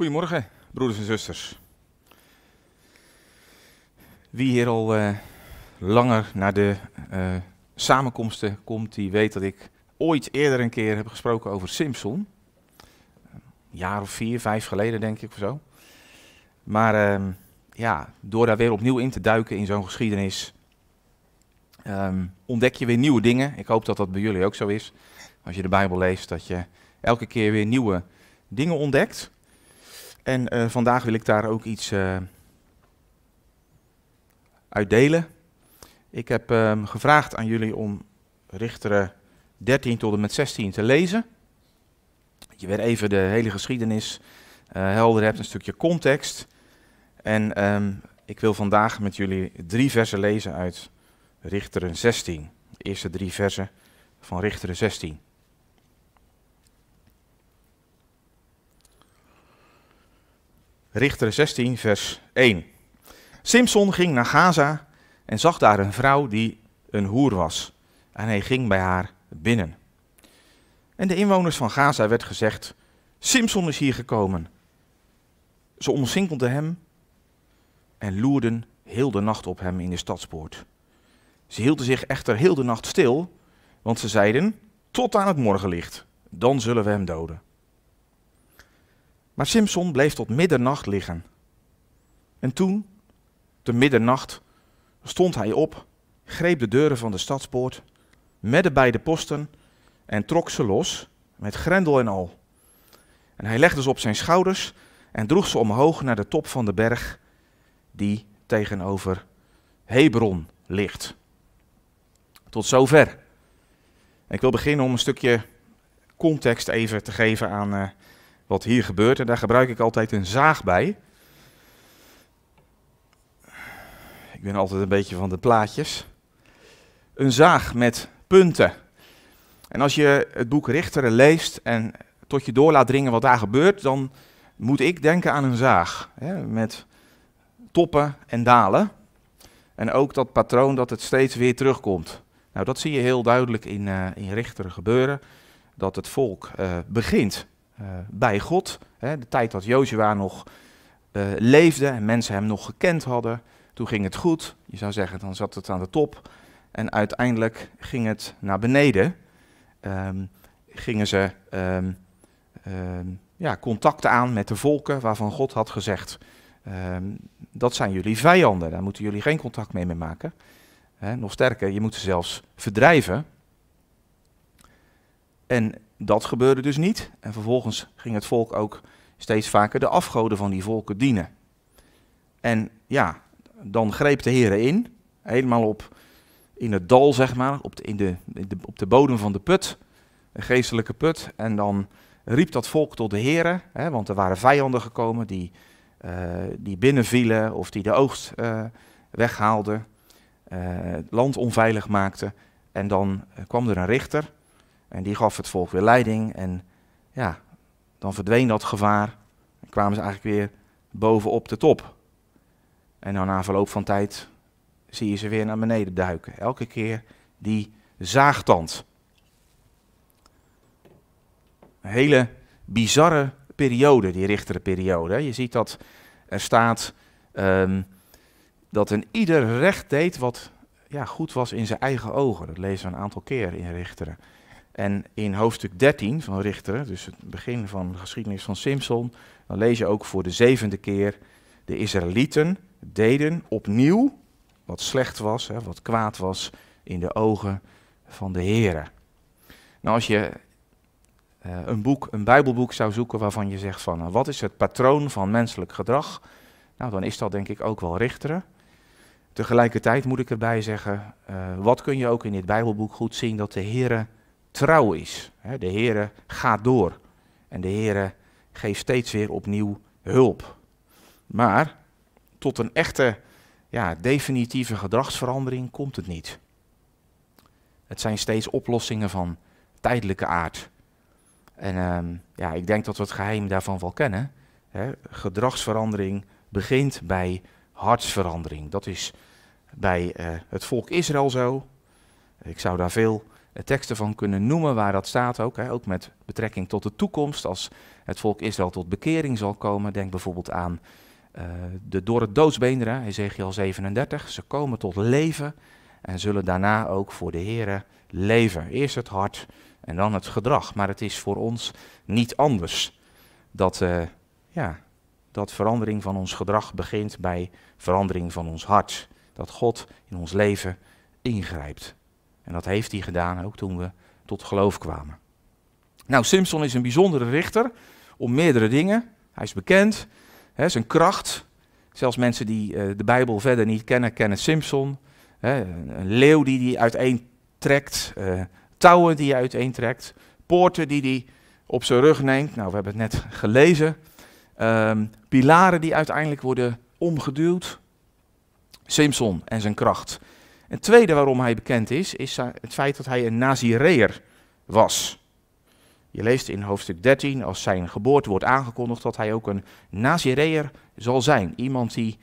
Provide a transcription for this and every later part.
Goedemorgen, broeders en zusters. Wie hier al uh, langer naar de uh, samenkomsten komt, die weet dat ik ooit eerder een keer heb gesproken over Simpson. Een jaar of vier, vijf geleden denk ik of zo. Maar uh, ja, door daar weer opnieuw in te duiken in zo'n geschiedenis, um, ontdek je weer nieuwe dingen. Ik hoop dat dat bij jullie ook zo is. Als je de Bijbel leest, dat je elke keer weer nieuwe dingen ontdekt. En uh, vandaag wil ik daar ook iets uh, uit delen. Ik heb um, gevraagd aan jullie om Richteren 13 tot en met 16 te lezen. Dat je weer even de hele geschiedenis uh, helder hebt, een stukje context. En um, ik wil vandaag met jullie drie versen lezen uit Richteren 16. De eerste drie versen van Richteren 16. Richter 16, vers 1. Simson ging naar Gaza en zag daar een vrouw die een hoer was. En hij ging bij haar binnen. En de inwoners van Gaza werd gezegd: Simson is hier gekomen. Ze omsingelden hem en loerden heel de nacht op hem in de stadspoort. Ze hielden zich echter heel de nacht stil, want ze zeiden: Tot aan het morgenlicht, dan zullen we hem doden. Maar Simson bleef tot middernacht liggen. En toen, te middernacht, stond hij op, greep de deuren van de stadspoort met de beide posten en trok ze los, met grendel en al. En hij legde ze op zijn schouders en droeg ze omhoog naar de top van de berg die tegenover Hebron ligt. Tot zover. Ik wil beginnen om een stukje context even te geven aan uh, wat hier gebeurt. En daar gebruik ik altijd een zaag bij. Ik ben altijd een beetje van de plaatjes. Een zaag met punten. En als je het boek Richteren leest en tot je door laat dringen wat daar gebeurt, dan moet ik denken aan een zaag. Hè, met toppen en dalen. En ook dat patroon dat het steeds weer terugkomt. Nou, dat zie je heel duidelijk in, uh, in Richteren gebeuren. Dat het volk uh, begint bij God. Hè, de tijd dat Jozua nog uh, leefde en mensen hem nog gekend hadden. Toen ging het goed. Je zou zeggen, dan zat het aan de top. En uiteindelijk ging het naar beneden. Um, gingen ze um, ja, contacten aan met de volken waarvan God had gezegd: dat zijn jullie vijanden, daar moeten jullie geen contact mee, mee maken. Nog sterker, je moet ze zelfs verdrijven. En dat gebeurde dus niet. En vervolgens ging het volk ook steeds vaker de afgoden van die volken dienen. En ja, dan greep de Heer in, helemaal op in het dal, zeg maar, op de, in de, op de bodem van de put, een geestelijke put. En dan riep dat volk tot de Heer, want er waren vijanden gekomen die, uh, die binnenvielen of die de oogst uh, weghaalden, uh, het land onveilig maakten. En dan kwam er een richter en die gaf het volk weer leiding. En ja, dan verdween dat gevaar. En kwamen ze eigenlijk weer bovenop de top. En dan na verloop van tijd zie je ze weer naar beneden duiken. Elke keer die zaagtand. Een hele bizarre periode, die richtere periode. Je ziet dat er staat um, dat een ieder recht deed wat ja, goed was in zijn eigen ogen. Dat lezen we een aantal keer in Richteren. En in hoofdstuk 13 van Richteren, dus het begin van de geschiedenis van Simson, dan lees je ook voor de zevende keer, de Israëlieten deden opnieuw wat slecht was, hè, wat kwaad was in de ogen van de Heer. Nou, als je uh, een boek, een Bijbelboek zou zoeken waarvan je zegt van, uh, wat is het patroon van menselijk gedrag? Nou, dan is dat denk ik ook wel Richteren. Tegelijkertijd moet ik erbij zeggen, uh, wat kun je ook in dit Bijbelboek goed zien, dat de Heer trouw is. De Heere gaat door en de Heere geeft steeds weer opnieuw hulp. Maar tot een echte, ja, definitieve gedragsverandering komt het niet. Het zijn steeds oplossingen van tijdelijke aard. En uh, ja, ik denk dat we het geheim daarvan wel kennen. Hè. Gedragsverandering begint bij hartsverandering. Dat is bij uh, het volk Israël zo. Ik zou daar veel teksten van kunnen noemen waar dat staat ook. Hè, ook met betrekking tot de toekomst, als het volk Israël tot bekering zal komen. Denk bijvoorbeeld aan uh, de door het doodsbeenderen, Ezekiel 37. Ze komen tot leven en zullen daarna ook voor de Here leven. Eerst het hart en dan het gedrag. Maar het is voor ons niet anders. Dat, uh, ja, dat verandering van ons gedrag begint bij verandering van ons hart. Dat God in ons leven ingrijpt. En dat heeft hij gedaan ook toen we tot geloof kwamen. Nou, Simpson is een bijzondere richter om meerdere dingen. Hij is bekend, hè, zijn kracht. Zelfs mensen die uh, de Bijbel verder niet kennen, kennen Simpson. Hè, een leeuw die hij uiteentrekt, uh, touwen die hij uiteentrekt, poorten die hij op zijn rug neemt. Nou, we hebben het net gelezen. Um, pilaren die uiteindelijk worden omgeduwd. Simpson en zijn kracht. Een tweede waarom hij bekend is, is het feit dat hij een Nazireër was. Je leest in hoofdstuk 13, als zijn geboorte wordt aangekondigd, dat hij ook een Nazireër zal zijn. Iemand die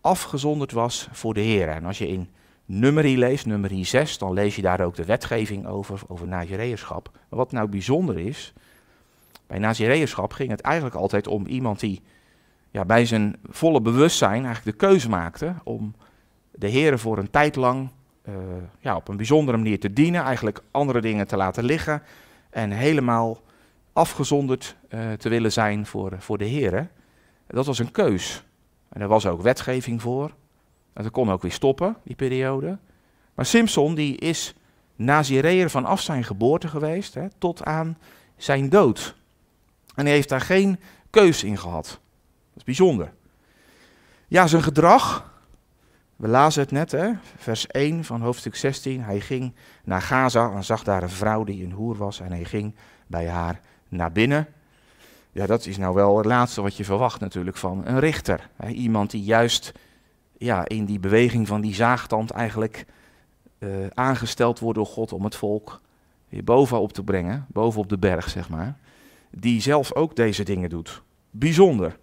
afgezonderd was voor de Heer. En als je in Nummerie leest, Nummerie 6, dan lees je daar ook de wetgeving over, over Nazireërschap. Maar wat nou bijzonder is, bij Nazireërschap ging het eigenlijk altijd om iemand die ja, bij zijn volle bewustzijn eigenlijk de keuze maakte om de Heer voor een tijd lang uh, ja, op een bijzondere manier te dienen, eigenlijk andere dingen te laten liggen en helemaal afgezonderd uh, te willen zijn voor, voor de Heer. Dat was een keus. En er was ook wetgeving voor. En dat kon ook weer stoppen, die periode. Maar Simpson die is Nazireër vanaf zijn geboorte geweest hè, tot aan zijn dood. En hij heeft daar geen keus in gehad. Dat is bijzonder. Ja, zijn gedrag, we lazen het net, hè? vers 1 van hoofdstuk 16. Hij ging naar Gaza en zag daar een vrouw die een hoer was en hij ging bij haar naar binnen. Ja, dat is nou wel het laatste wat je verwacht natuurlijk van een richter. Hè? Iemand die juist ja, in die beweging van die zaagtand eigenlijk uh, aangesteld wordt door God om het volk weer bovenop te brengen, bovenop de berg zeg maar. Die zelf ook deze dingen doet. Bijzonder.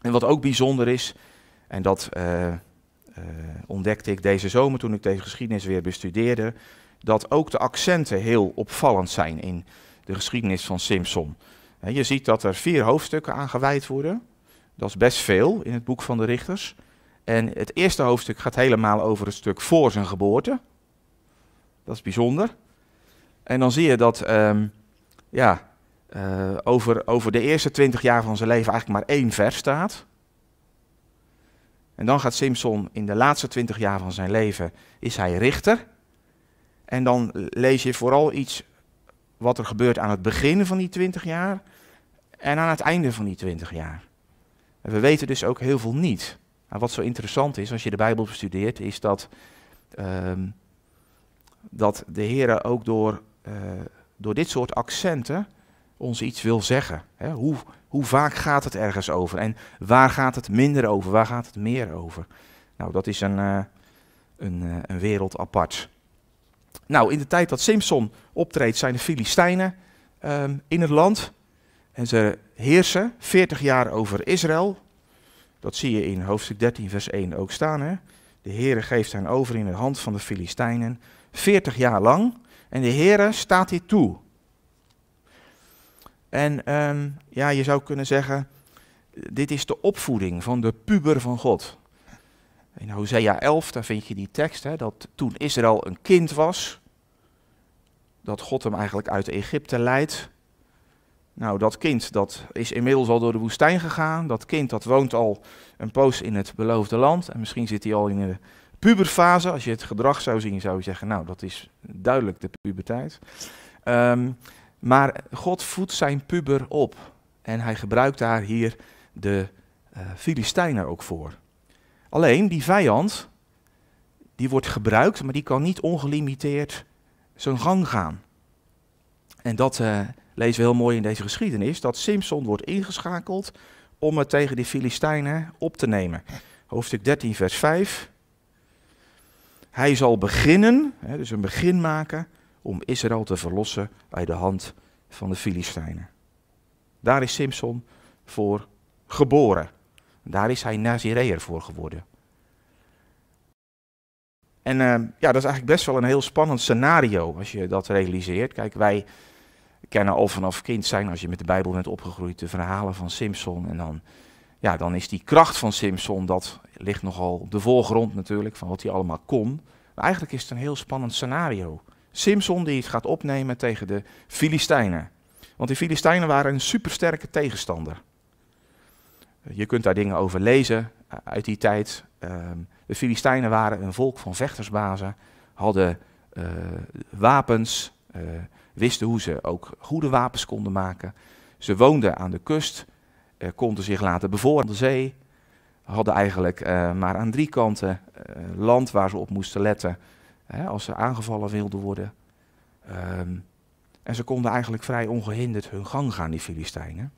En wat ook bijzonder is, en dat... Uh, uh, ontdekte ik deze zomer toen ik deze geschiedenis weer bestudeerde, dat ook de accenten heel opvallend zijn in de geschiedenis van Simpson. je ziet dat er vier hoofdstukken aan gewijd worden. Dat is best veel in het boek van de richters. En het eerste hoofdstuk gaat helemaal over het stuk voor zijn geboorte. Dat is bijzonder. En dan zie je dat um, ja, uh, over, over de eerste twintig jaar van zijn leven eigenlijk maar één vers staat. En dan gaat Simpson in de laatste twintig jaar van zijn leven, is hij richter. En dan lees je vooral iets wat er gebeurt aan het begin van die twintig jaar en aan het einde van die twintig jaar. En we weten dus ook heel veel niet. Nou, wat zo interessant is als je de Bijbel bestudeert, is dat, um, dat de Heer ook door, uh, door dit soort accenten ons iets wil zeggen. Hè? Hoe, hoe vaak gaat het ergens over? En waar gaat het minder over? Waar gaat het meer over? Nou, dat is een, uh, een, uh, een wereld apart. Nou, in de tijd dat Simpson optreedt, zijn de Filistijnen um, in het land. En ze heersen 40 jaar over Israël. Dat zie je in hoofdstuk 13, vers 1 ook staan. Hè? De Heere geeft hen over in de hand van de Filistijnen. 40 jaar lang. En de Heere staat hier toe. En um, ja, je zou kunnen zeggen, dit is de opvoeding van de puber van God. In Hosea 11, daar vind je die tekst, hè, dat toen Israël een kind was, dat God hem eigenlijk uit Egypte leidt. Nou, dat kind dat is inmiddels al door de woestijn gegaan. Dat kind dat woont al een poos in het beloofde land. En misschien zit hij al in de puberfase. Als je het gedrag zou zien, zou je zeggen, nou, dat is duidelijk de puberteit. Um, maar God voedt zijn puber op. En hij gebruikt daar hier de uh, Filistijnen ook voor. Alleen die vijand, die wordt gebruikt, maar die kan niet ongelimiteerd zijn gang gaan. En dat uh, lezen we heel mooi in deze geschiedenis, dat Simpson wordt ingeschakeld om het tegen de Filistijnen op te nemen. Hoofdstuk 13, vers 5. Hij zal beginnen, hè, dus een begin maken, om Israël te verlossen uit de hand van de Filistijnen. Daar is Simpson voor geboren. Daar is hij Nazireër voor geworden. En uh, ja, dat is eigenlijk best wel een heel spannend scenario als je dat realiseert. Kijk, wij kennen al vanaf kind zijn, als je met de Bijbel bent opgegroeid, de verhalen van Simpson. En dan, ja, dan is die kracht van Simpson, dat ligt nogal op de voorgrond natuurlijk, van wat hij allemaal kon. Maar eigenlijk is het een heel spannend scenario. Simpson die het gaat opnemen tegen de Filistijnen. Want die Filistijnen waren een supersterke tegenstander. Je kunt daar dingen over lezen eh, uit die tijd. Ehm, de Filistijnen waren een volk van vechtersbazen, hadden uh, wapens, wisten hoe ze ook goede wapens konden maken. Ze woonden aan de kust, konden zich laten bevoren aan de zee, hadden eigenlijk maar aan drie kanten land waar ze op moesten letten hè, als ze aangevallen wilden worden. Um, en ze konden eigenlijk vrij ongehinderd hun gang gaan, die Filistijnen.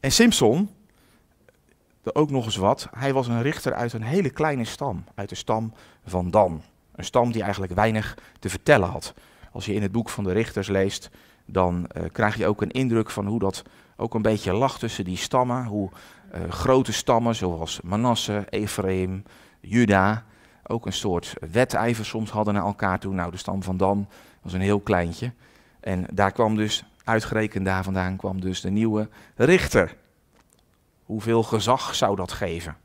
En Simpson, ook nog eens wat, hij was een richter uit een hele kleine stam, uit de stam van Dan. Een stam die eigenlijk weinig te vertellen had. Als je in het boek van de richters leest, dan uh, krijg je ook een indruk van hoe dat ook een beetje lag tussen die stammen. Hoe uh, grote stammen zoals Manasse, Ephraim, Juda ook een soort wedijver soms hadden naar elkaar toe. Nou, de stam van Dan was een heel kleintje. En daar kwam dus, uitgerekend daar vandaan, kwam dus de nieuwe richter. Hoeveel gezag zou dat geven?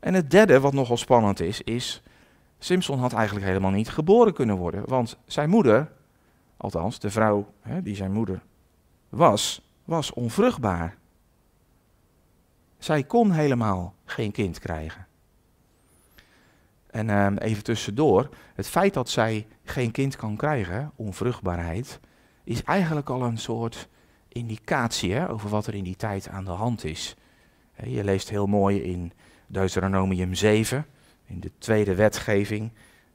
En het derde, wat nogal spannend is, is. Simpson had eigenlijk helemaal niet geboren kunnen worden. Want zijn moeder, althans de vrouw hè, die zijn moeder was, was onvruchtbaar. Zij kon helemaal geen kind krijgen. En uh, even tussendoor, het feit dat zij geen kind kan krijgen, onvruchtbaarheid, is eigenlijk al een soort indicatie hè, over wat er in die tijd aan de hand is. Je leest heel mooi in Deuteronomium 7, in de tweede wetgeving,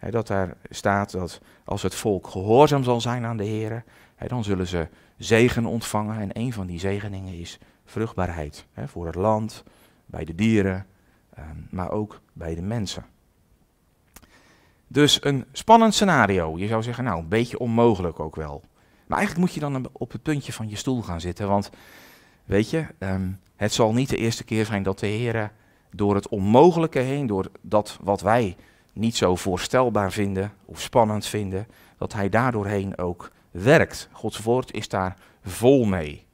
dat daar staat dat als het volk gehoorzaam zal zijn aan de Heer, dan zullen ze zegen ontvangen. En een van die zegeningen is vruchtbaarheid voor het land, bij de dieren, ehm, maar ook bij de mensen. Dus een spannend scenario. Je zou zeggen, nou, een beetje onmogelijk ook wel. Maar eigenlijk moet je dan op het puntje van je stoel gaan zitten. Want, weet je, um, het zal niet de eerste keer zijn dat de Heer door het onmogelijke heen, door dat wat wij niet zo voorstelbaar vinden of spannend vinden, dat Hij daardoorheen ook werkt. Gods woord is daar vol mee.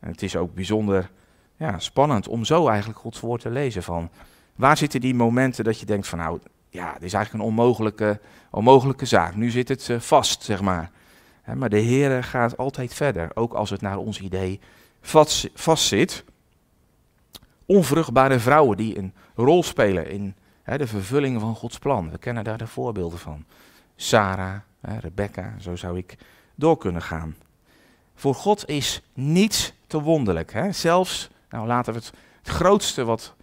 En het is ook bijzonder ja, spannend om zo eigenlijk Gods woord te lezen van... Waar zitten die momenten dat je denkt van nou, ja, dit is eigenlijk een onmogelijke, onmogelijke zaak. Nu zit het uh, vast, zeg maar. Maar de Heer gaat altijd verder, ook als het naar ons idee vast, vastzit. Onvruchtbare vrouwen die een rol spelen in de vervulling van Gods plan. We kennen daar de voorbeelden van. Sarah, Rebecca, zo zou ik door kunnen gaan. Voor God is niets te wonderlijk. Hè? Zelfs, nou laten we het grootste wat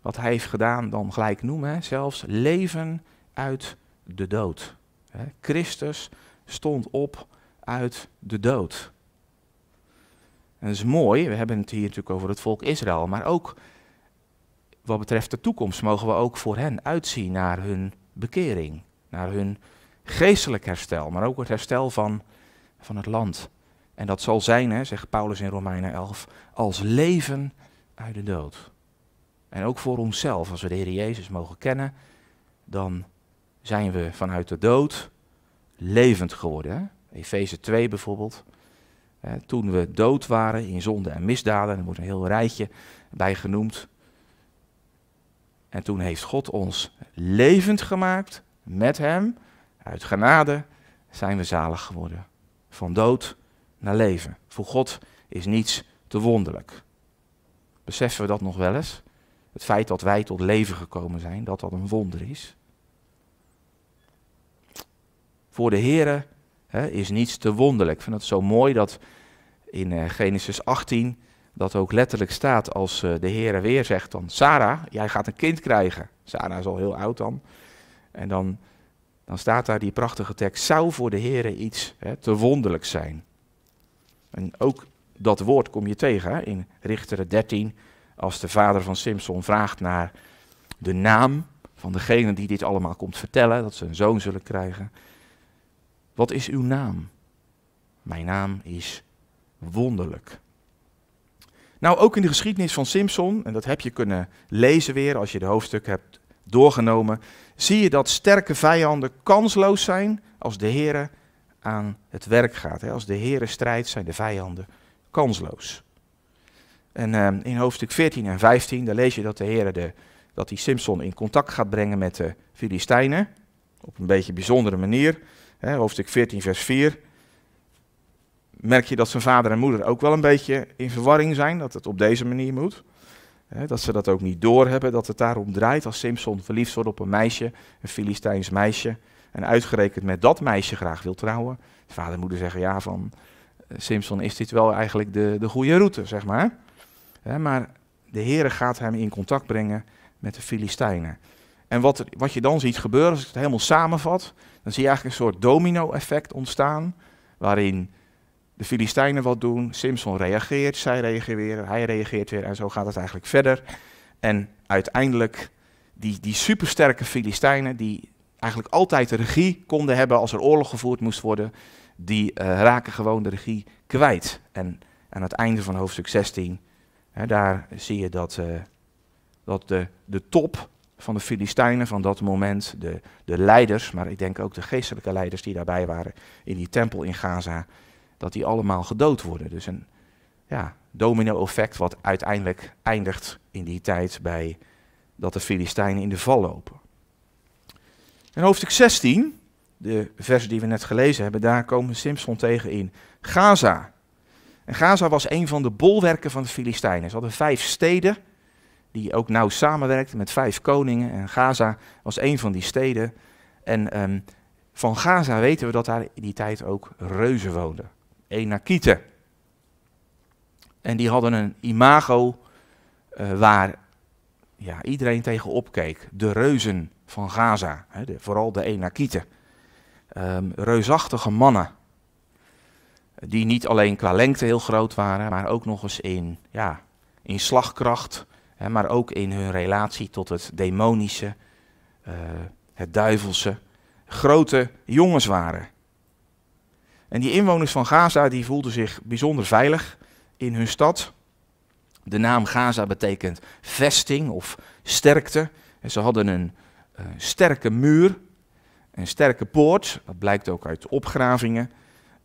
wat hij heeft gedaan dan gelijk noemen. Zelfs leven uit de dood. Hè. Christus stond op uit de dood. En dat is mooi, we hebben het hier natuurlijk over het volk Israël, maar ook wat betreft de toekomst mogen we ook voor hen uitzien naar hun bekering, naar hun geestelijk herstel, maar ook het herstel van, van het land. En dat zal zijn, hè, zegt Paulus in Romeinen 11, als leven uit de dood. En ook voor onszelf, als we de Heer Jezus mogen kennen, dan zijn we vanuit de dood levend geworden. Efeze 2 bijvoorbeeld. toen we dood waren in zonde en misdaden, er wordt een heel rijtje bij genoemd. En toen heeft God ons levend gemaakt met Hem. Uit genade zijn we zalig geworden. Van dood naar leven. Voor God is niets te wonderlijk. Beseffen we dat nog wel eens? Het feit dat wij tot leven gekomen zijn, dat dat een wonder is. Voor de Here is niets te wonderlijk. Ik vind het zo mooi dat in uh, Genesis 18 dat ook letterlijk staat als uh, de Heere weer zegt dan, Sarah, jij gaat een kind krijgen. Sarah is al heel oud dan. En dan, dan staat daar die prachtige tekst, zou voor de Heere iets te wonderlijk zijn. En ook dat woord kom je tegen hè, in Richteren 13, als de vader van Simpson vraagt naar de naam van degene die dit allemaal komt vertellen, dat ze een zoon zullen krijgen. Wat is uw naam? Mijn naam is wonderlijk. Nou, ook in de geschiedenis van Simpson, en dat heb je kunnen lezen weer als je de hoofdstuk hebt doorgenomen, zie je dat sterke vijanden kansloos zijn als de Heer aan het werk gaat. Als de Heer strijdt, zijn de vijanden kansloos. En ehm, in hoofdstuk 14 en 15, daar lees je dat de Heer de, dat die Simpson in contact gaat brengen met de Filistijnen. Op een beetje bijzondere manier. hoofdstuk 14, vers 4. Merk je dat zijn vader en moeder ook wel een beetje in verwarring zijn, dat het op deze manier moet. dat ze dat ook niet doorhebben, dat het daarom draait als Simpson verliefd wordt op een meisje, een Filistijns meisje. En uitgerekend met dat meisje graag wil trouwen. Vader en moeder zeggen ja van, eh, Simpson is dit wel eigenlijk de, de goede route, zeg maar. Maar de Heere gaat hem in contact brengen met de Filistijnen. En wat, wat je dan ziet gebeuren, als ik het helemaal samenvat, dan zie je eigenlijk een soort domino-effect ontstaan, waarin de Filistijnen wat doen, Simpson reageert, zij reageren hij reageert weer en zo gaat het eigenlijk verder. En uiteindelijk die, die supersterke Filistijnen, die eigenlijk altijd de regie konden hebben als er oorlog gevoerd moest worden, die uh, raken gewoon de regie kwijt. En aan het einde van hoofdstuk 16, daar zie je dat, uh, dat de, de top van de Filistijnen van dat moment, de, de leiders, maar ik denk ook de geestelijke leiders die daarbij waren in die tempel in Gaza, dat die allemaal gedood worden. Dus een ja, domino-effect wat uiteindelijk eindigt in die tijd bij dat de Filistijnen in de val lopen. In hoofdstuk 16, de vers die we net gelezen hebben, daar komen Simpson tegen in Gaza. En Gaza was een van de bolwerken van de Filistijnen. Ze hadden vijf steden die ook nauw samenwerkten met vijf koningen. En Gaza was een van die steden. En ehm, van Gaza weten we dat daar in die tijd ook reuzen woonden. Enakieten. En die hadden een imago uh, waar ja, iedereen tegen opkeek. De reuzen van Gaza, hè, vooral de Enakieten. Um, reusachtige mannen. Die niet alleen qua lengte heel groot waren, maar ook nog eens in, ja, in slagkracht. Hè, maar ook in hun relatie tot het demonische, uh, het duivelse. Grote jongens waren. En die inwoners van Gaza die voelden zich bijzonder veilig in hun stad. De naam Gaza betekent vesting of sterkte. En ze hadden een uh, sterke muur, een sterke poort. Dat blijkt ook uit opgravingen.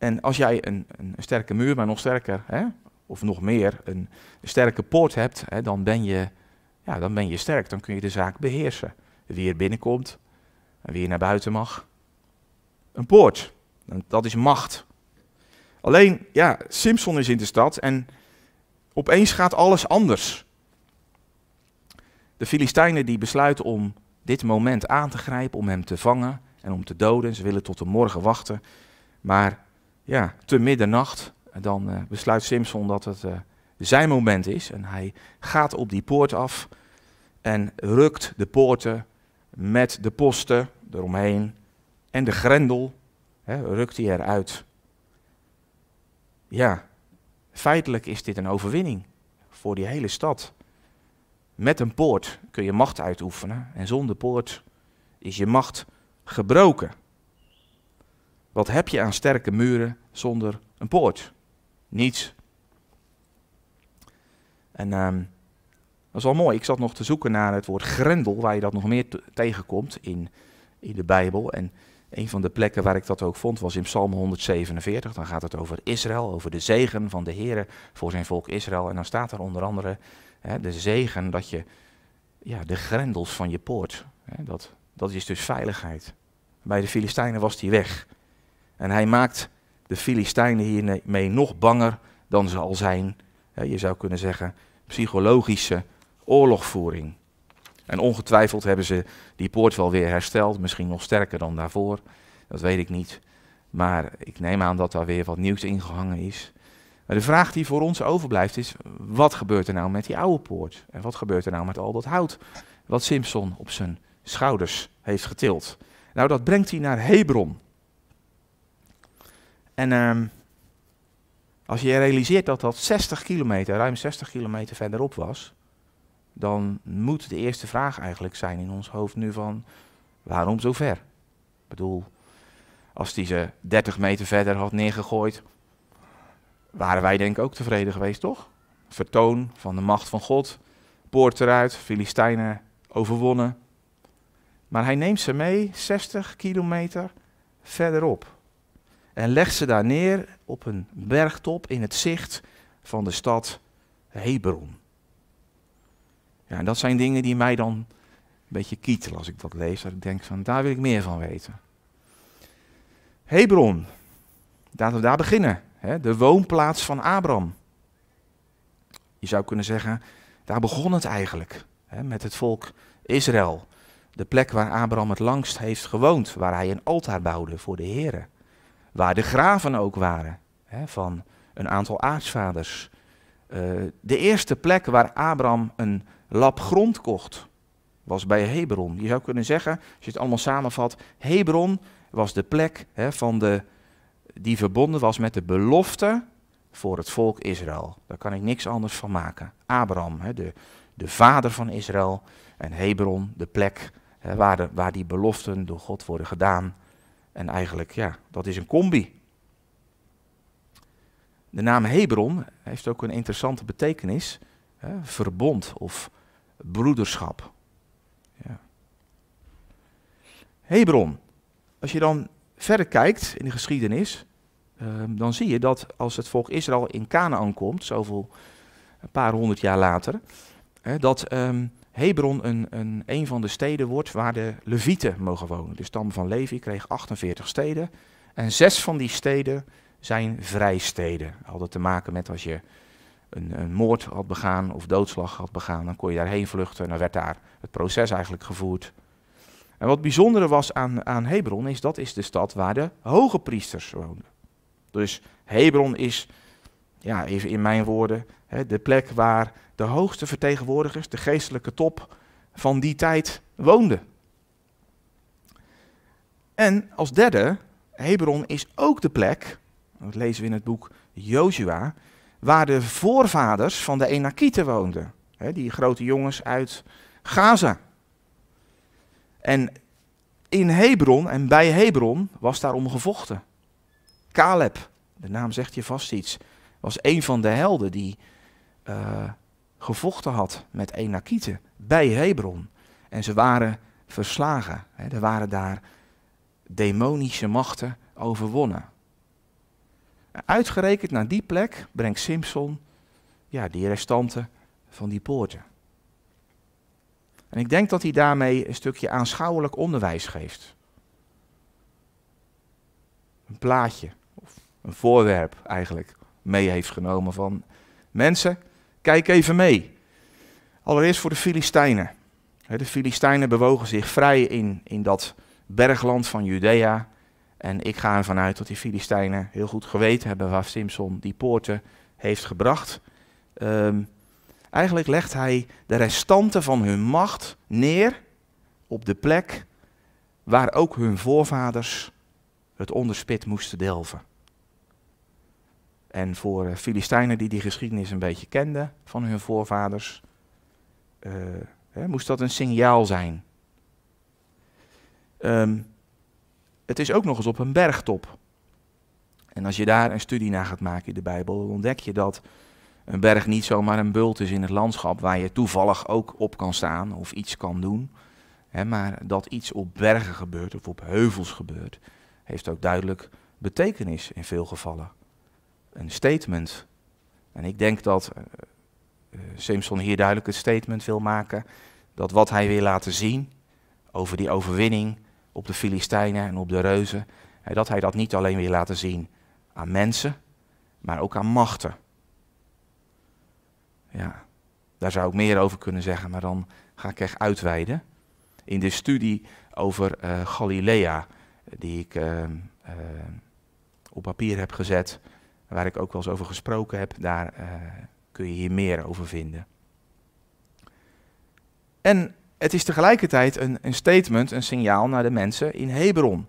En als jij een, een sterke muur, maar nog sterker, hè, of nog meer, een, sterke poort hebt, hè, dan, ben je, ja, dan ben je sterk. Dan kun je de zaak beheersen. Wie er binnenkomt en wie er naar buiten mag. Een poort. Dat is macht. Alleen, ja, Simpson is in de stad en opeens gaat alles anders. De Filistijnen die besluiten om dit moment aan te grijpen, om hem te vangen en om te doden. Ze willen tot de morgen wachten. Maar ja, te middernacht, dan uh, besluit Simpson dat het uh, zijn moment is. En hij gaat op die poort af en rukt de poorten met de posten eromheen en de grendel Hè, rukt hij eruit. Ja, feitelijk is dit een overwinning voor die hele stad. Met een poort kun je macht uitoefenen en zonder poort is je macht gebroken. Wat heb je aan sterke muren zonder een poort? Niets. En um, dat is wel mooi. Ik zat nog te zoeken naar het woord grendel, waar je dat nog meer tegenkomt in, in de Bijbel. En een van de plekken waar ik dat ook vond was in Psalm 147. Dan gaat het over Israël, over de zegen van de Heer voor zijn volk Israël. En dan staat er onder andere hè, de zegen dat je, ja, de grendels van je poort, hè, dat, dat is dus veiligheid. Bij de Filistijnen was die weg. En hij maakt de Filistijnen hiermee nog banger dan ze al zijn. Je zou kunnen zeggen, psychologische oorlogvoering. En ongetwijfeld hebben ze die poort wel weer hersteld, misschien nog sterker dan daarvoor. Dat weet ik niet. Maar ik neem aan dat daar weer wat nieuws ingehangen is. Maar de vraag die voor ons overblijft is: wat gebeurt er nou met die oude poort? En wat gebeurt er nou met al dat hout wat Simpson op zijn schouders heeft getild? Nou, dat brengt hij naar Hebron. En um, als je realiseert dat dat 60 kilometer, ruim 60 kilometer verderop was, dan moet de eerste vraag eigenlijk zijn in ons hoofd nu van, waarom zo ver? Ik bedoel, als die ze 30 meter verder had neergegooid, waren wij denk ik ook tevreden geweest, toch? Vertoon van de macht van God, poort eruit, Filistijnen overwonnen. Maar hij neemt ze mee 60 kilometer verderop. En legt ze daar neer op een bergtop in het zicht van de stad Hebron. Ja, en dat zijn dingen die mij dan een beetje kietelen als ik dat lees. Dat ik denk van, daar wil ik meer van weten. Hebron, laten we daar beginnen. Hè, de woonplaats van Abraham. Je zou kunnen zeggen, daar begon het eigenlijk. Hè, met het volk Israël. De plek waar Abraham het langst heeft gewoond. Waar hij een altaar bouwde voor de Here. Waar de graven ook waren. Hè, van een aantal aartsvaders. Uh, de eerste plek waar Abraham een lap grond kocht, was bij Hebron. Je zou kunnen zeggen, als je het allemaal samenvat, Hebron was de plek hè, van de, die verbonden was met de belofte voor het volk Israël. Daar kan ik niks anders van maken. Abraham, hè, de, de vader van Israël, en Hebron, de plek hè, waar, waar die beloften door God worden gedaan. En eigenlijk, ja, dat is een combi. De naam Hebron heeft ook een interessante betekenis. Hè, verbond of broederschap. Ja. Hebron. Als je dan verder kijkt in de geschiedenis, ehm, dan zie je dat als het volk Israël in Canaan komt, zoveel, een paar honderd jaar later, hè, dat um, Hebron een, een, een van de steden wordt waar de Levieten mogen wonen. De stam van Levi kreeg 48 steden en zes van die steden zijn vrijsteden. Hadden te maken met als je een, een, moord had begaan of doodslag had begaan, dan kon je daarheen vluchten en dan werd daar het proces eigenlijk gevoerd. En wat bijzondere was aan, aan Hebron is dat is de stad waar de hoge priesters woonden. Dus Hebron is, ja, even in mijn woorden, hè, de plek waar de hoogste vertegenwoordigers, de geestelijke top van die tijd woonden. En als derde, Hebron is ook de plek, dat lezen we in het boek Joshua, waar de voorvaders van de Enakieten woonden. Die grote jongens uit Gaza. En in Hebron en bij Hebron was daarom gevochten. Caleb, de naam zegt je vast iets, was een van de helden die uh, gevochten had met Enakieten bij Hebron. En ze waren verslagen. Hè. Er waren daar demonische machten overwonnen. Uitgerekend naar die plek brengt Simpson ja, die restanten van die poorten. En ik denk dat hij daarmee een stukje aanschouwelijk onderwijs geeft. Een plaatje, of een voorwerp eigenlijk, mee heeft genomen van mensen, kijk even mee. Allereerst voor de Filistijnen. De Filistijnen bewogen zich vrij in, in dat bergland van Judea. En ik ga ervan uit dat die Filistijnen heel goed geweten hebben waar Simson die poorten heeft gebracht. Um, Eigenlijk legt hij de restanten van hun macht neer op de plek waar ook hun voorvaders het onderspit moesten delven. En voor eh, Filistijnen die die geschiedenis een beetje kenden van hun voorvaders, uh, hè, moest dat een signaal zijn. Um, het is ook nog eens op een bergtop. En als je daar een studie naar gaat maken in de Bijbel, ontdek je dat een berg niet zomaar een bult is in het landschap waar je toevallig ook op kan staan of iets kan doen. Hè, maar dat iets op bergen gebeurt of op heuvels gebeurt, heeft ook duidelijk betekenis in veel gevallen. Een statement. En ik denk dat uh, Simpson hier duidelijk het statement wil maken dat wat hij wil laten zien over die overwinning op de Filistijnen en op de reuzen, dat hij dat niet alleen wil laten zien aan mensen, maar ook aan machten. Ja, daar zou ik meer over kunnen zeggen, maar dan ga ik echt uitweiden. In de studie over uh, Galilea, die ik uh, op papier heb gezet, waar ik ook wel eens over gesproken heb, daar kun je hier meer over vinden. En het is tegelijkertijd een, een statement, een signaal naar de mensen in Hebron.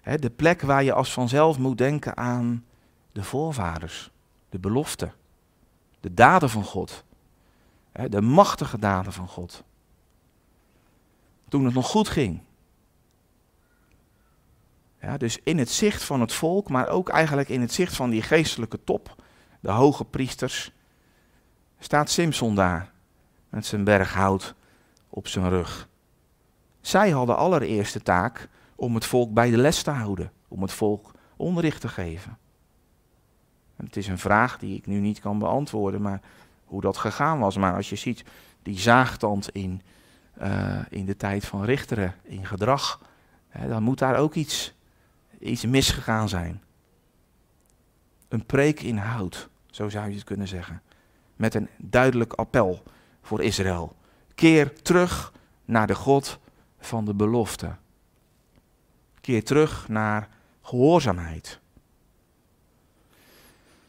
Hè, de plek waar je als vanzelf moet denken aan de voorvaders, de belofte de daden van God. De machtige daden van God. Toen het nog goed ging. Ja, dus in het zicht van het volk, maar ook eigenlijk in het zicht van die geestelijke top, de hoge priesters, staat Simson daar met zijn berg hout op zijn rug. Zij hadden allereerst de taak om het volk bij de les te houden, om het volk onderricht te geven. En het is een vraag die ik nu niet kan beantwoorden, maar hoe dat gegaan was. Maar als je ziet die zaagtand in, uh, in de tijd van richteren, in gedrag, hè, dan moet daar ook iets, iets misgegaan zijn. Een preekinhoud, zo zou je het kunnen zeggen. Met een duidelijk appel voor Israël. Keer terug naar de God van de belofte. Keer terug naar gehoorzaamheid.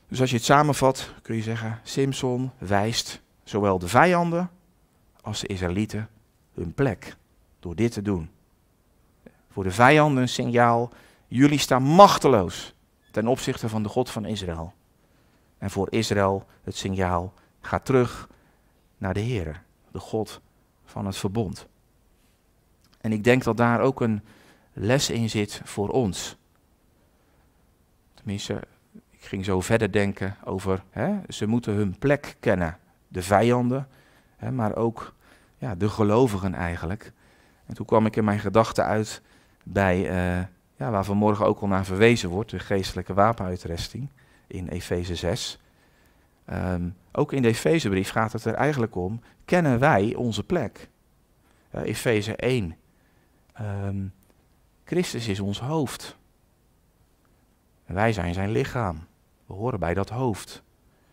Dus als je het samenvat, kun je zeggen: Simpson wijst zowel de vijanden als de Israëlieten hun plek door dit te doen. Voor de vijanden een signaal: jullie staan machteloos ten opzichte van de God van Israël. En voor Israël het signaal: ga terug naar de Heer, de God van het verbond. En ik denk dat daar ook een les in zit voor ons. Tenminste, ik ging zo verder denken over, hè, ze moeten hun plek kennen. De vijanden, hè, maar ook ja, de gelovigen eigenlijk. En toen kwam ik in mijn gedachten uit bij, uh, ja, waar vanmorgen ook al naar verwezen wordt, de geestelijke wapenuitrusting in Efeze 6. Ehm, ook in de Efezebrief gaat het er eigenlijk om, kennen wij onze plek? Uh, Efeze 1. Ehm, Christus is ons hoofd. Wij zijn zijn lichaam. We horen bij dat hoofd.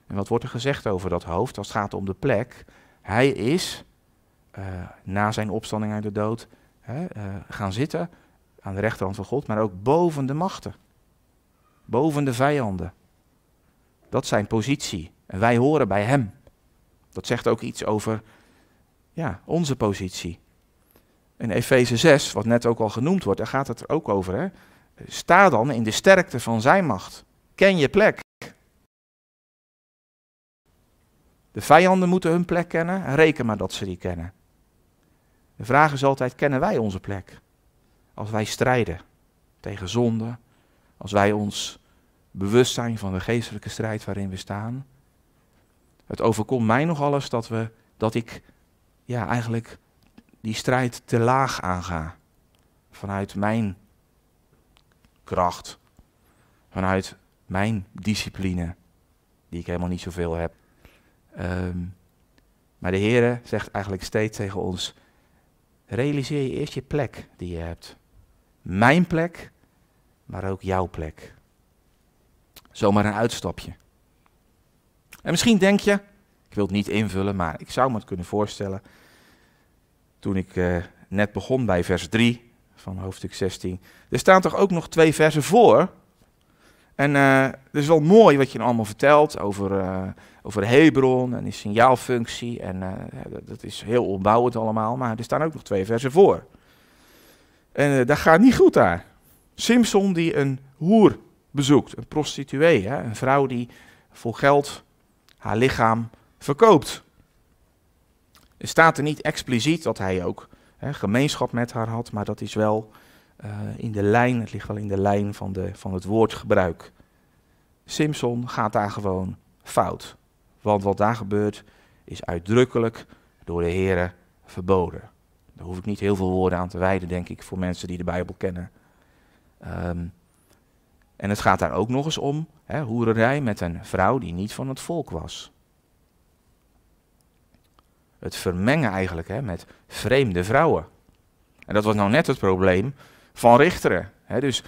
En wat wordt er gezegd over dat hoofd als het gaat om de plek? Hij is uh, na zijn opstanding uit de dood hè, uh, gaan zitten aan de rechterhand van God, maar ook boven de machten. Boven de vijanden. Dat is zijn positie. En wij horen bij hem. Dat zegt ook iets over ja, onze positie. In Efeze 6, wat net ook al genoemd wordt, daar gaat het er ook over. Hè? Sta dan in de sterkte van zijn macht. Ken je plek. De vijanden moeten hun plek kennen en reken maar dat ze die kennen. De vraag is altijd, kennen wij onze plek? Als wij strijden tegen zonde, als wij ons bewust zijn van de geestelijke strijd waarin we staan. Het overkomt mij nog alles dat, we, dat ik ja, eigenlijk die strijd te laag aanga. Vanuit mijn kracht, vanuit mijn discipline, die ik helemaal niet zoveel heb. Um, maar de Heer zegt eigenlijk steeds tegen ons: realiseer je eerst je plek die je hebt. Mijn plek, maar ook jouw plek. Zomaar een uitstapje. En misschien denk je, ik wil het niet invullen, maar ik zou me het kunnen voorstellen. Toen ik uh, net begon bij vers 3 van hoofdstuk 16. Er staan toch ook nog twee versen voor. En uh, het is wel mooi wat je allemaal vertelt over, uh, over Hebron en die signaalfunctie. En dat is heel opbouwend allemaal, maar er staan ook nog twee versen voor. En dat gaat niet goed daar. Simpson die een hoer bezoekt, een prostituee, hè, een vrouw die voor geld haar lichaam verkoopt. Er staat er niet expliciet dat hij ook hè, gemeenschap met haar had, maar dat is wel uh, in de lijn, het ligt wel in de lijn van, de, van het woordgebruik. Simpson gaat daar gewoon fout. Want wat daar gebeurt is uitdrukkelijk door de Heer verboden. Daar hoef ik niet heel veel woorden aan te wijden, denk ik, voor mensen die de Bijbel kennen. Um, en het gaat daar ook nog eens om, hè, hoererij met een vrouw die niet van het volk was. Het vermengen eigenlijk hè, met vreemde vrouwen. En dat was nou net het probleem van richteren. Hè. Dus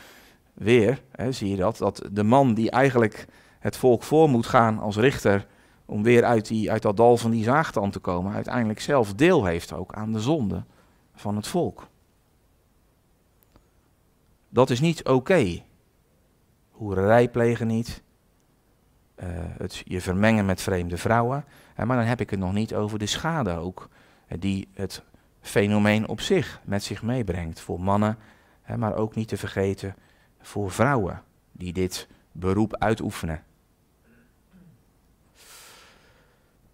weer hè, zie je dat, dat de man die eigenlijk het volk voor moet gaan als richter, om weer uit, die, uit dat dal van die zaagtand te komen, uiteindelijk zelf deel heeft ook aan de zonde van het volk. Dat is niet oké. Okay. Hoererij plegen niet. Uh, het je vermengen met vreemde vrouwen. maar dan heb ik het nog niet over de schade ook. die het fenomeen op zich met zich meebrengt. Voor mannen, maar ook niet te vergeten voor vrouwen die dit beroep uitoefenen.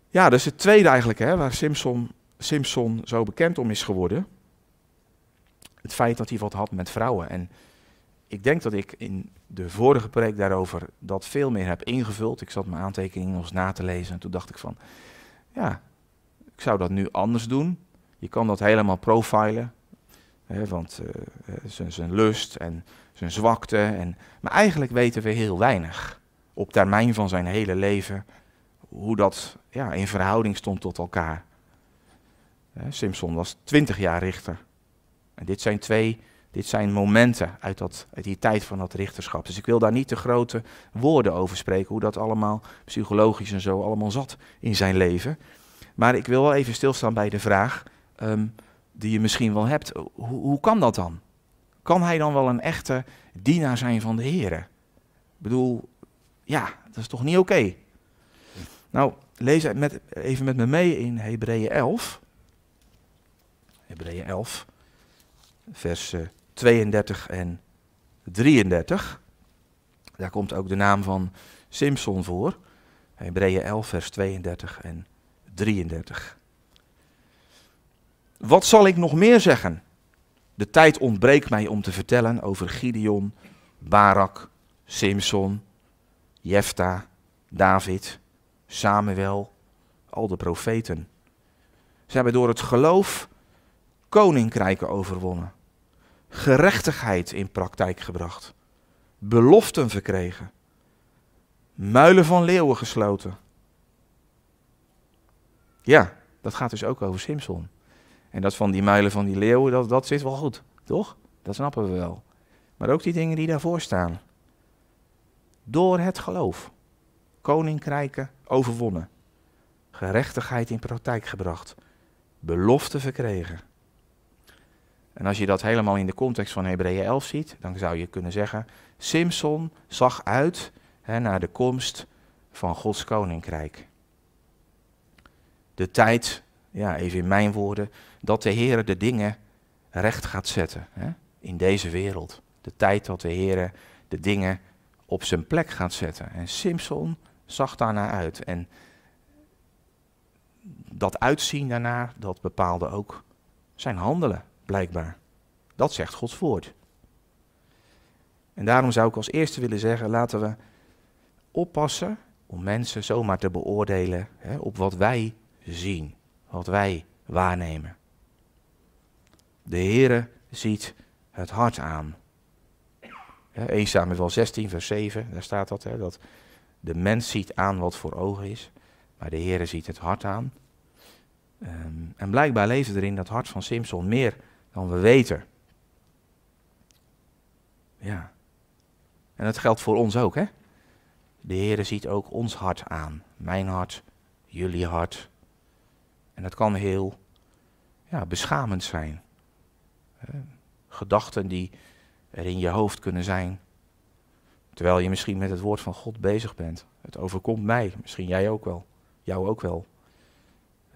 Ja, dat is het tweede eigenlijk hè, waar Simpson, Simpson zo bekend om is geworden. Het feit dat hij wat had met vrouwen. En ik denk dat ik in de vorige preek daarover dat veel meer heb ingevuld. Ik zat mijn aantekeningen nog na te lezen en toen dacht ik van, ja, ik zou dat nu anders doen. Je kan dat helemaal profilen. Hè, want uh, zijn lust en zijn zwakte. En, maar eigenlijk weten we heel weinig op termijn van zijn hele leven hoe dat ja, in verhouding stond tot elkaar. Simpson was twintig jaar richter. En dit zijn twee, dit zijn momenten uit, dat, uit die tijd van dat richterschap. Dus ik wil daar niet te grote woorden over spreken, hoe dat allemaal psychologisch en zo allemaal zat in zijn leven. Maar ik wil wel even stilstaan bij de vraag um, die je misschien wel hebt. Hoe, hoe kan dat dan? Kan hij dan wel een echte dienaar zijn van de Heer? Ik bedoel, ja, dat is toch niet oké? Nou, lees met, even met me mee in Hebreeën 11. Hebreeën 11, vers 32 eh, en 33. Daar komt ook de naam van Simpson voor. Hebreeën 11, vers 32 en 33. Wat zal ik nog meer zeggen? De tijd ontbreekt mij om te vertellen over Gideon, Barak, Simpson, Jefta, David, Samuel, al de profeten. Ze hebben door het geloof koninkrijken overwonnen, gerechtigheid in praktijk gebracht, beloften verkregen, muilen van leeuwen gesloten. Ja, dat gaat dus ook over Simpson. En dat van die muilen van die leeuwen, dat, dat zit wel goed, toch? Dat snappen we wel. Maar ook die dingen die daarvoor staan. Door het geloof. Koninkrijken overwonnen. Gerechtigheid in praktijk gebracht. Belofte verkregen. En als je dat helemaal in de context van Hebreeën 11 ziet, dan zou je kunnen zeggen: Simson zag uit hè, naar de komst van Gods koninkrijk. De tijd, ja, even in mijn woorden, dat de Heer de dingen recht gaat zetten hè, in deze wereld. De tijd dat de Heer de dingen op zijn plek gaat zetten. En Simpson zag daarnaar uit. En dat uitzien daarnaar, dat bepaalde ook zijn handelen, blijkbaar. Dat zegt Gods woord. En daarom zou ik als eerste willen zeggen, laten we oppassen om mensen zomaar te beoordelen hè, op wat wij zien, wat wij waarnemen. De Heere ziet het hart aan. 1 Samuel 16, vers 7, daar staat dat, hè, dat de mens ziet aan wat voor ogen is, maar de Heere ziet het hart aan. Ehm, en blijkbaar leefde er in dat hart van Simpson meer dan we weten. Ja. En dat geldt voor ons ook, hè? De Heere ziet ook ons hart aan. Mijn hart, jullie hart. En dat kan heel ja, beschamend zijn. Gedachten die er in je hoofd kunnen zijn. Terwijl je misschien met het woord van God bezig bent. Het overkomt mij, misschien jij ook wel. Jou ook wel.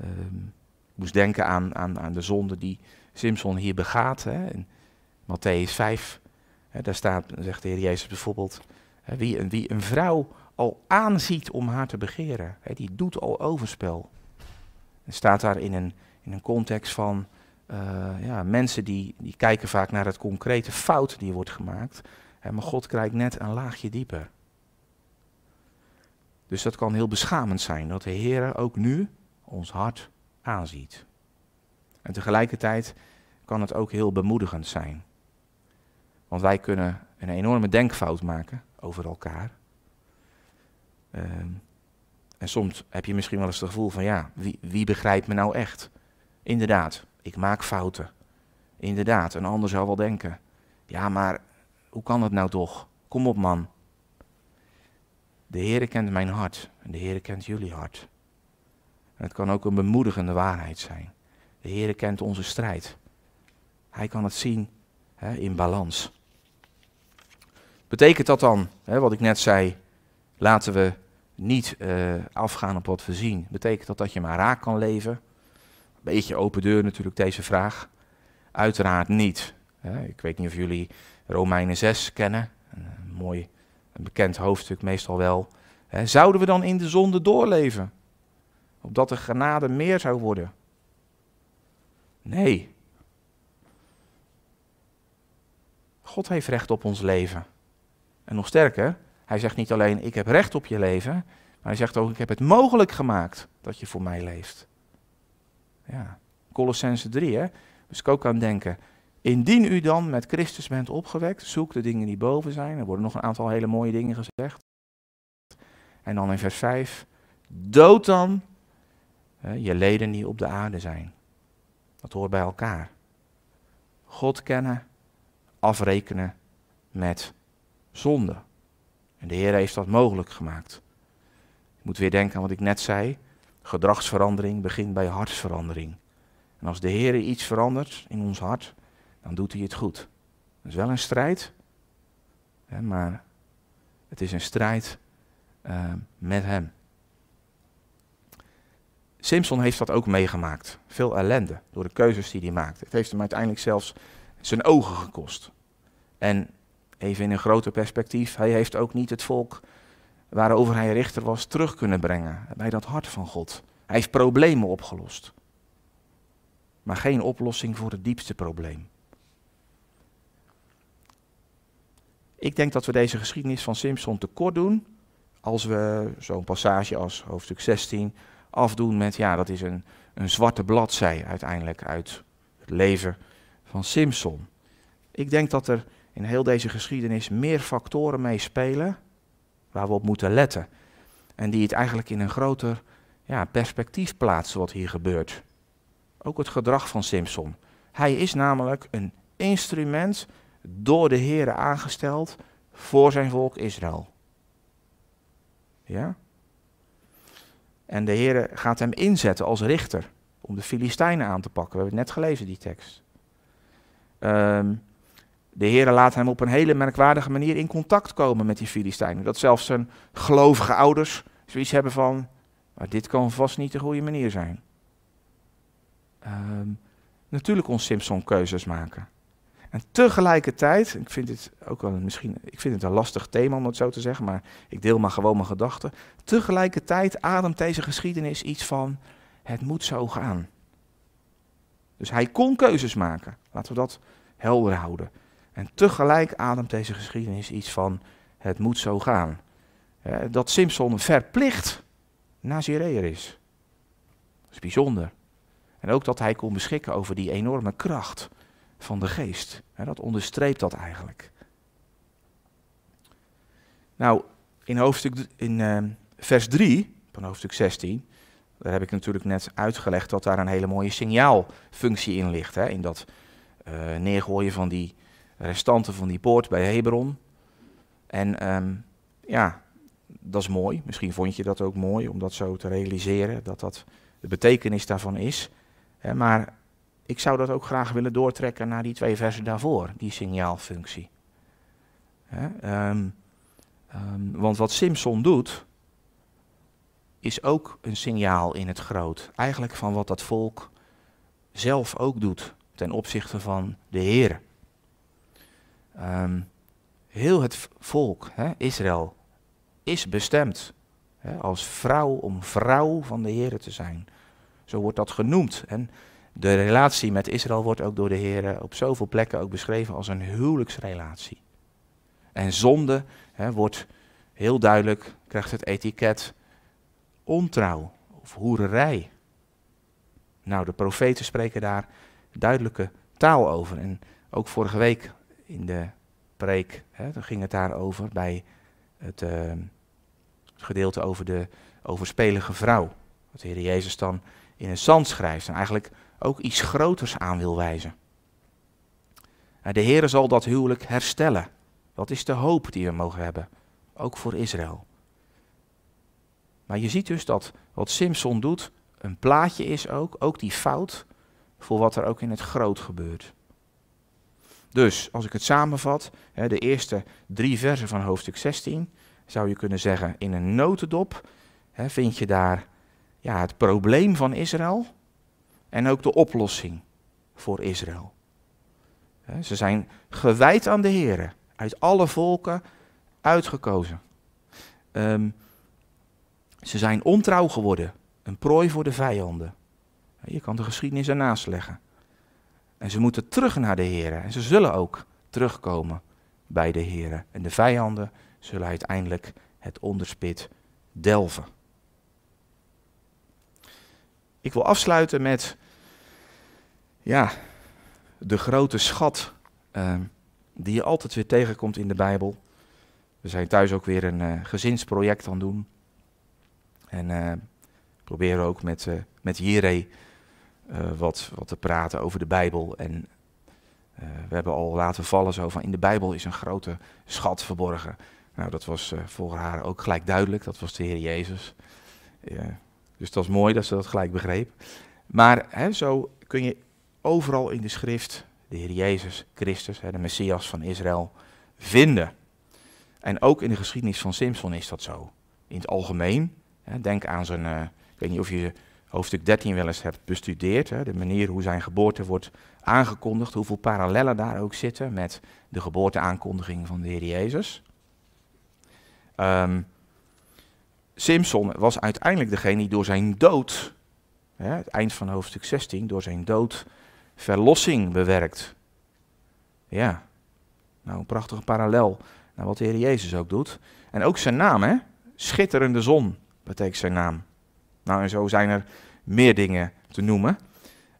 Um, ik moest denken aan, aan, aan de zonde die Simpson hier begaat. Hè, in Matthäus 5, hè, daar staat, zegt de Heer Jezus bijvoorbeeld, hè, wie, een, vrouw al aanziet om haar te begeren, die doet al overspel. En staat daar in een, in een context van uh, ja, mensen die, die kijken vaak naar het concrete fout die wordt gemaakt. Maar God kijkt net een laagje dieper. Dus dat kan heel beschamend zijn, dat de Heer ook nu ons hart aanziet. En tegelijkertijd kan het ook heel bemoedigend zijn. Want wij kunnen een enorme denkfout maken over elkaar. Ehm, en soms heb je misschien wel eens het gevoel van ja, wie, wie begrijpt me nou echt? Inderdaad, ik maak fouten. Inderdaad, een ander zou wel denken. Ja, maar hoe kan het nou toch? Kom op man. De Heere kent mijn hart en de Heere kent jullie hart. Het kan ook een bemoedigende waarheid zijn. De Heere kent onze strijd. Hij kan het zien hè, in balans. Betekent dat dan, hè, wat ik net zei, laten we niet uh, afgaan op wat we zien? Betekent dat dat je maar raak kan leven? Een beetje open deur natuurlijk deze vraag. Uiteraard niet. Hè. Ik weet niet of jullie Romeinen 6 kennen. Een, mooi, een bekend hoofdstuk meestal wel. Hè. Zouden we dan in de zonde doorleven? Opdat de genade meer zou worden? Nee. God heeft recht op ons leven. En nog sterker, hij zegt niet alleen ik heb recht op je leven, maar hij zegt ook ik heb het mogelijk gemaakt dat je voor mij leeft. Ja, Colossense 3, hè. Dus ik ook aan denken, Indien u dan met Christus bent opgewekt, zoek de dingen die boven zijn. Er worden nog een aantal hele mooie dingen gezegd. En dan in vers 5, dood dan hè, je leden die op de aarde zijn. Dat hoort bij elkaar. God kennen, afrekenen met zonde. En de Heer heeft dat mogelijk gemaakt. Je moet weer denken aan wat ik net zei. Gedragsverandering begint bij hartsverandering. En als de Heer iets verandert in ons hart, dan doet hij het goed. Dat is wel een strijd, hè, maar het is een strijd uh, met hem. Simpson heeft dat ook meegemaakt. Veel ellende door de keuzes die hij maakte. Het heeft hem uiteindelijk zelfs zijn ogen gekost. En even in een groter perspectief, hij heeft ook niet het volk waarover hij richter was terug kunnen brengen bij dat hart van God. Hij heeft problemen opgelost. Maar geen oplossing voor het diepste probleem. Ik denk dat we deze geschiedenis van Simpson tekort doen als we zo'n passage als hoofdstuk 16 afdoen met, ja, dat is een, een zwarte bladzij uiteindelijk uit het leven van Simpson. Ik denk dat er in heel deze geschiedenis meer factoren meespelen waar we op moeten letten. En die het eigenlijk in een groter ja, perspectief plaatsen wat hier gebeurt. Ook het gedrag van Simpson. Hij is namelijk een instrument door de Heer aangesteld voor zijn volk Israël. Ja? En de Heer gaat hem inzetten als richter om de Filistijnen aan te pakken. We hebben het net gelezen, die tekst. Um, de Heer laat hem op een hele merkwaardige manier in contact komen met die Filistijnen. Dat zelfs zijn gelovige ouders zoiets hebben van, maar dit kan vast niet de goede manier zijn. Um, natuurlijk kon Simpson keuzes maken. En tegelijkertijd, ik vind het ook wel misschien, ik vind het een lastig thema om het zo te zeggen, maar ik deel maar gewoon mijn gedachten. Tegelijkertijd ademt deze geschiedenis iets van, het moet zo gaan. Dus hij kon keuzes maken. Laten we dat helder houden. En tegelijk ademt deze geschiedenis iets van, het moet zo gaan. Dat Simpson verplicht Nazireër is. Dat is bijzonder. En ook dat hij kon beschikken over die enorme kracht van de geest. dat onderstreept dat eigenlijk. Nou, in, hoofdstuk, in uh, vers 3 van hoofdstuk 16, daar heb ik natuurlijk net uitgelegd dat daar een hele mooie signaalfunctie in ligt. Hè, in dat uh, neergooien van die restanten van die poort bij Hebron. En um, ja, dat is mooi. Misschien vond je dat ook mooi om dat zo te realiseren, dat dat de betekenis daarvan is. maar ik zou dat ook graag willen doortrekken naar die twee versen daarvoor, die signaalfunctie. um, um, want wat Simpson doet, is ook een signaal in het groot. Eigenlijk van wat dat volk zelf ook doet ten opzichte van de Heer. Um, heel het volk, hè, Israël, is bestemd hè, als vrouw om vrouw van de Heer te zijn. Zo wordt dat genoemd. En de relatie met Israël wordt ook door de Heer op zoveel plekken ook beschreven als een huwelijksrelatie. En zonde hè, wordt heel duidelijk, krijgt het etiket ontrouw of hoererij. Nou, de profeten spreken daar duidelijke taal over. En ook vorige week in de preek, hè, ging het daarover bij het, uh, het gedeelte over de overspelige vrouw. Wat de Heer Jezus dan in het zand schrijft en eigenlijk ook iets groters aan wil wijzen. De Heer zal dat huwelijk herstellen. Dat is de hoop die we mogen hebben, ook voor Israël. Maar je ziet dus dat wat Simpson doet een plaatje is ook, ook die fout, voor wat er ook in het groot gebeurt. Dus, als ik het samenvat, de eerste drie versen van hoofdstuk 16, zou je kunnen zeggen, in een notendop vind je daar ja, het probleem van Israël en ook de oplossing voor Israël. Ze zijn gewijd aan de Heer, uit alle volken uitgekozen. Um, ze zijn ontrouw geworden, een prooi voor de vijanden. Je kan de geschiedenis ernaast leggen. En ze moeten terug naar de Heer. En ze zullen ook terugkomen bij de Heer. En de vijanden zullen uiteindelijk het onderspit delven. Ik wil afsluiten met, ja, de grote schat ehm, die je altijd weer tegenkomt in de Bijbel. We zijn thuis ook weer een uh, gezinsproject aan het doen. En uh, proberen ook met, uh, met Jire wat, wat te praten over de Bijbel. En we hebben al laten vallen zo van in de Bijbel is een grote schat verborgen. Nou, dat was voor haar ook gelijk duidelijk. Dat was de Heer Jezus. Dus dat was mooi dat ze dat gelijk begreep. Maar hè, zo kun je overal in de schrift de Heer Jezus Christus, hè, de Messias van Israël, vinden. En ook in de geschiedenis van Simpson is dat zo. In het algemeen, hè, denk aan zijn, uh, ik weet niet of je hoofdstuk 13 wel eens hebt bestudeerd, de manier hoe zijn geboorte wordt aangekondigd, hoeveel parallellen daar ook zitten met de geboorteaankondiging van de Heer Jezus. Um, Simpson was uiteindelijk degene die door zijn dood, hè, het eind van hoofdstuk 16, door zijn dood verlossing bewerkt. Ja, nou een prachtige parallel naar wat de Heer Jezus ook doet. En ook zijn naam, hè? Schitterende zon betekent zijn naam. Nou, en zo zijn er meer dingen te noemen.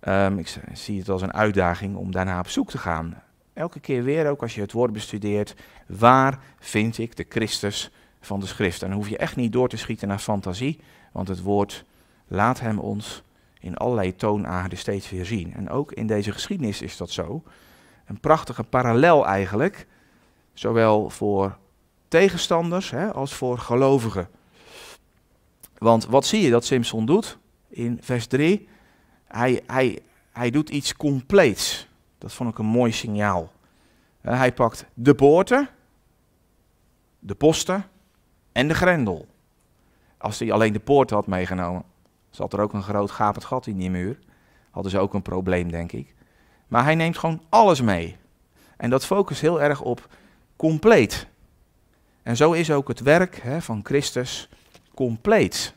Um, ik zie het als een uitdaging om daarna op zoek te gaan. Elke keer weer, ook als je het woord bestudeert, waar vind ik de Christus van de schrift? En dan hoef je echt niet door te schieten naar fantasie, want het woord laat hem ons in allerlei toonaarden steeds weer zien. En ook in deze geschiedenis is dat zo. Een prachtige parallel eigenlijk, zowel voor tegenstanders hè, als voor gelovigen. Want wat zie je dat Simpson doet in vers 3? Hij, hij, hij doet iets compleets. Dat vond ik een mooi signaal. Hij pakt de poorten, de posten en de grendel. Als hij alleen de poorten had meegenomen, Zat er ook een groot gapend gat in die muur. Hadden ze ook een probleem, denk ik. Maar hij neemt gewoon alles mee. En dat focust heel erg op compleet. En zo is ook het werk hè, van Christus compleet.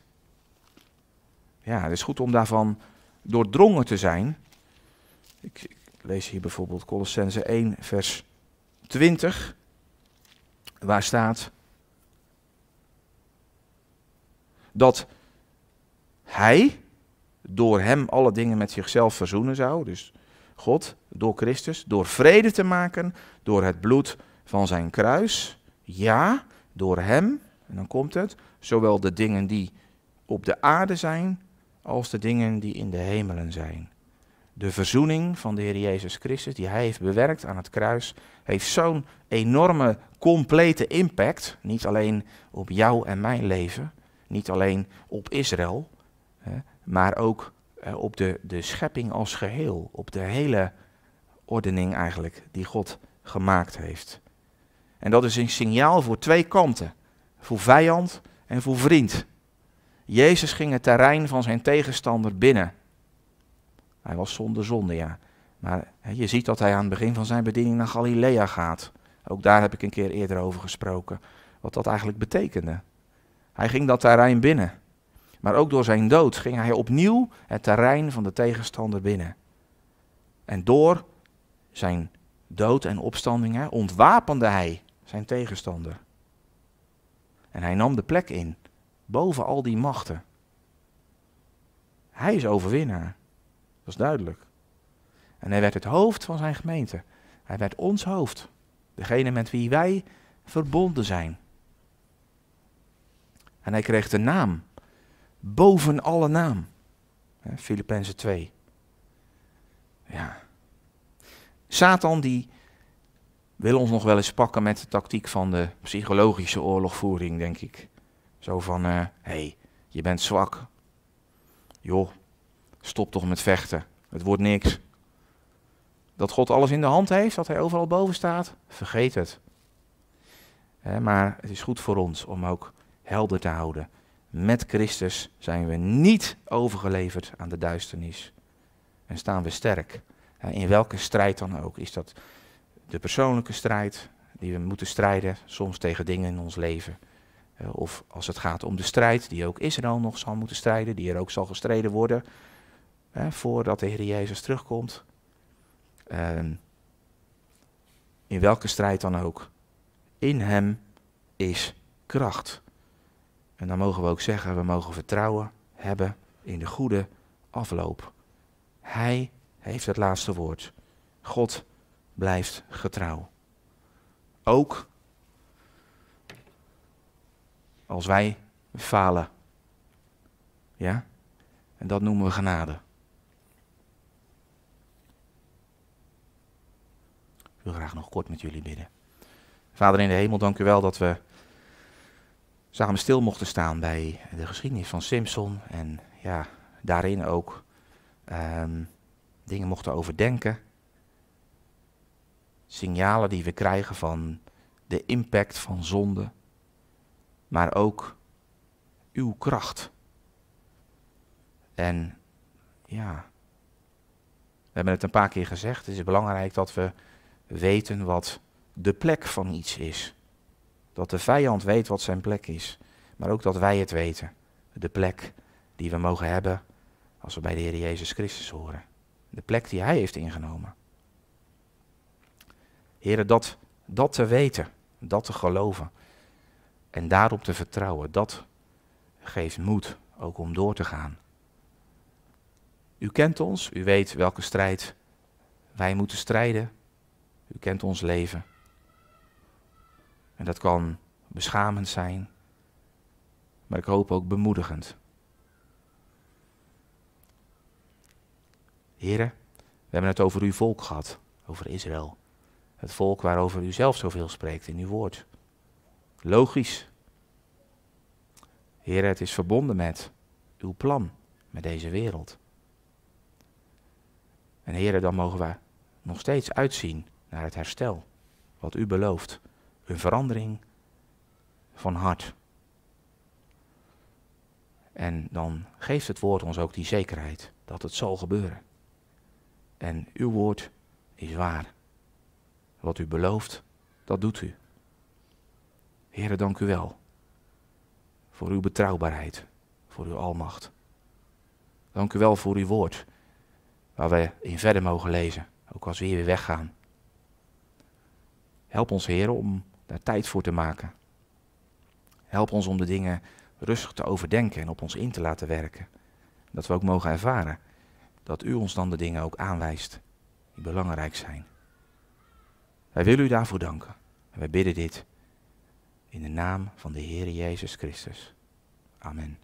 Ja, het is goed om daarvan doordrongen te zijn. Ik, ik lees hier bijvoorbeeld Colossense 1, vers 20, waar staat dat hij door hem alle dingen met zichzelf verzoenen zou. Dus God door Christus, door vrede te maken, door het bloed van zijn kruis. Ja, door hem, en dan komt het, zowel de dingen die op de aarde zijn, als de dingen die in de hemelen zijn. De verzoening van de Heer Jezus Christus, die hij heeft bewerkt aan het kruis, heeft zo'n enorme, complete impact. Niet alleen op jou en mijn leven, niet alleen op Israël, maar ook eh, op de, de schepping als geheel, op de hele ordening eigenlijk die God gemaakt heeft. En dat is een signaal voor twee kanten, voor vijand en voor vriend. Jezus ging het terrein van zijn tegenstander binnen. Hij was zonder zonde, ja. Maar je ziet dat hij aan het begin van zijn bediening naar Galilea gaat. Ook daar heb ik een keer eerder over gesproken. Wat dat eigenlijk betekende. Hij ging dat terrein binnen. Maar ook door zijn dood ging hij opnieuw het terrein van de tegenstander binnen. En door zijn dood en opstanding ontwapende hij zijn tegenstander. En hij nam de plek in, boven al die machten. Hij is overwinnaar. Dat is duidelijk. En hij werd het hoofd van zijn gemeente. Hij werd ons hoofd. Degene met wie wij verbonden zijn. En hij kreeg de naam boven alle naam. Filippenzen 2. Ja. Satan die wil ons nog wel eens pakken met de tactiek van de psychologische oorlogvoering, denk ik. Zo van, hé, uh, hey, je bent zwak. Joh, stop toch met vechten. Het wordt niks. Dat God alles in de hand heeft, dat hij overal boven staat, vergeet het. maar het is goed voor ons om ook helder te houden met Christus zijn we niet overgeleverd aan de duisternis. En staan we sterk. In welke strijd dan ook. Is dat de persoonlijke strijd die we moeten strijden, soms tegen dingen in ons leven. Of als het gaat om de strijd die ook Israël nog zal moeten strijden, die er ook zal gestreden worden voordat de Heer Jezus terugkomt. Ehm, in welke strijd dan ook. In Hem is kracht. En dan mogen we ook zeggen, we mogen vertrouwen hebben in de goede afloop. Hij heeft het laatste woord. God blijft getrouw. Ook als wij falen. Ja? En dat noemen we genade. Ik wil graag nog kort met jullie bidden. Vader in de hemel, dank u wel dat we samen stil mochten staan bij de geschiedenis van Simpson. En ja, daarin ook um, dingen mochten overdenken. Signalen die we krijgen van de impact van zonde. Maar ook uw kracht. En ja, we hebben het een paar keer gezegd. Het is belangrijk dat we weten wat de plek van iets is. Dat de vijand weet wat zijn plek is. Maar ook dat wij het weten. De plek die we mogen hebben als we bij de Heer Jezus Christus horen. De plek die Hij heeft ingenomen. Heren, dat, dat te weten, dat te geloven en daarop te vertrouwen, dat geeft moed ook om door te gaan. U kent ons, u weet welke strijd wij moeten strijden. U kent ons leven. En dat kan beschamend zijn, maar ik hoop ook bemoedigend. Heren, we hebben het over uw volk gehad, over Israël. Het volk waarover u zelf zoveel spreekt in uw woord. Logisch. Heren, het is verbonden met uw plan, met deze wereld. En heren, dan mogen we nog steeds uitzien naar het herstel, wat u belooft. Een verandering van hart. En dan geeft het woord ons ook die zekerheid dat het zal gebeuren. En uw woord is waar. Wat u belooft, dat doet u. Heren, dank u wel voor uw betrouwbaarheid, voor uw almacht. Dank u wel voor uw woord, waar we in verder mogen lezen, ook als we hier weer weggaan. Help ons, Heer, om daar tijd voor te maken. Help ons om de dingen rustig te overdenken en op ons in te laten werken. Dat we ook mogen ervaren dat u ons dan de dingen ook aanwijst die belangrijk zijn. Wij willen u daarvoor danken. En wij bidden dit in de naam van de Heer Jezus Christus. Amen.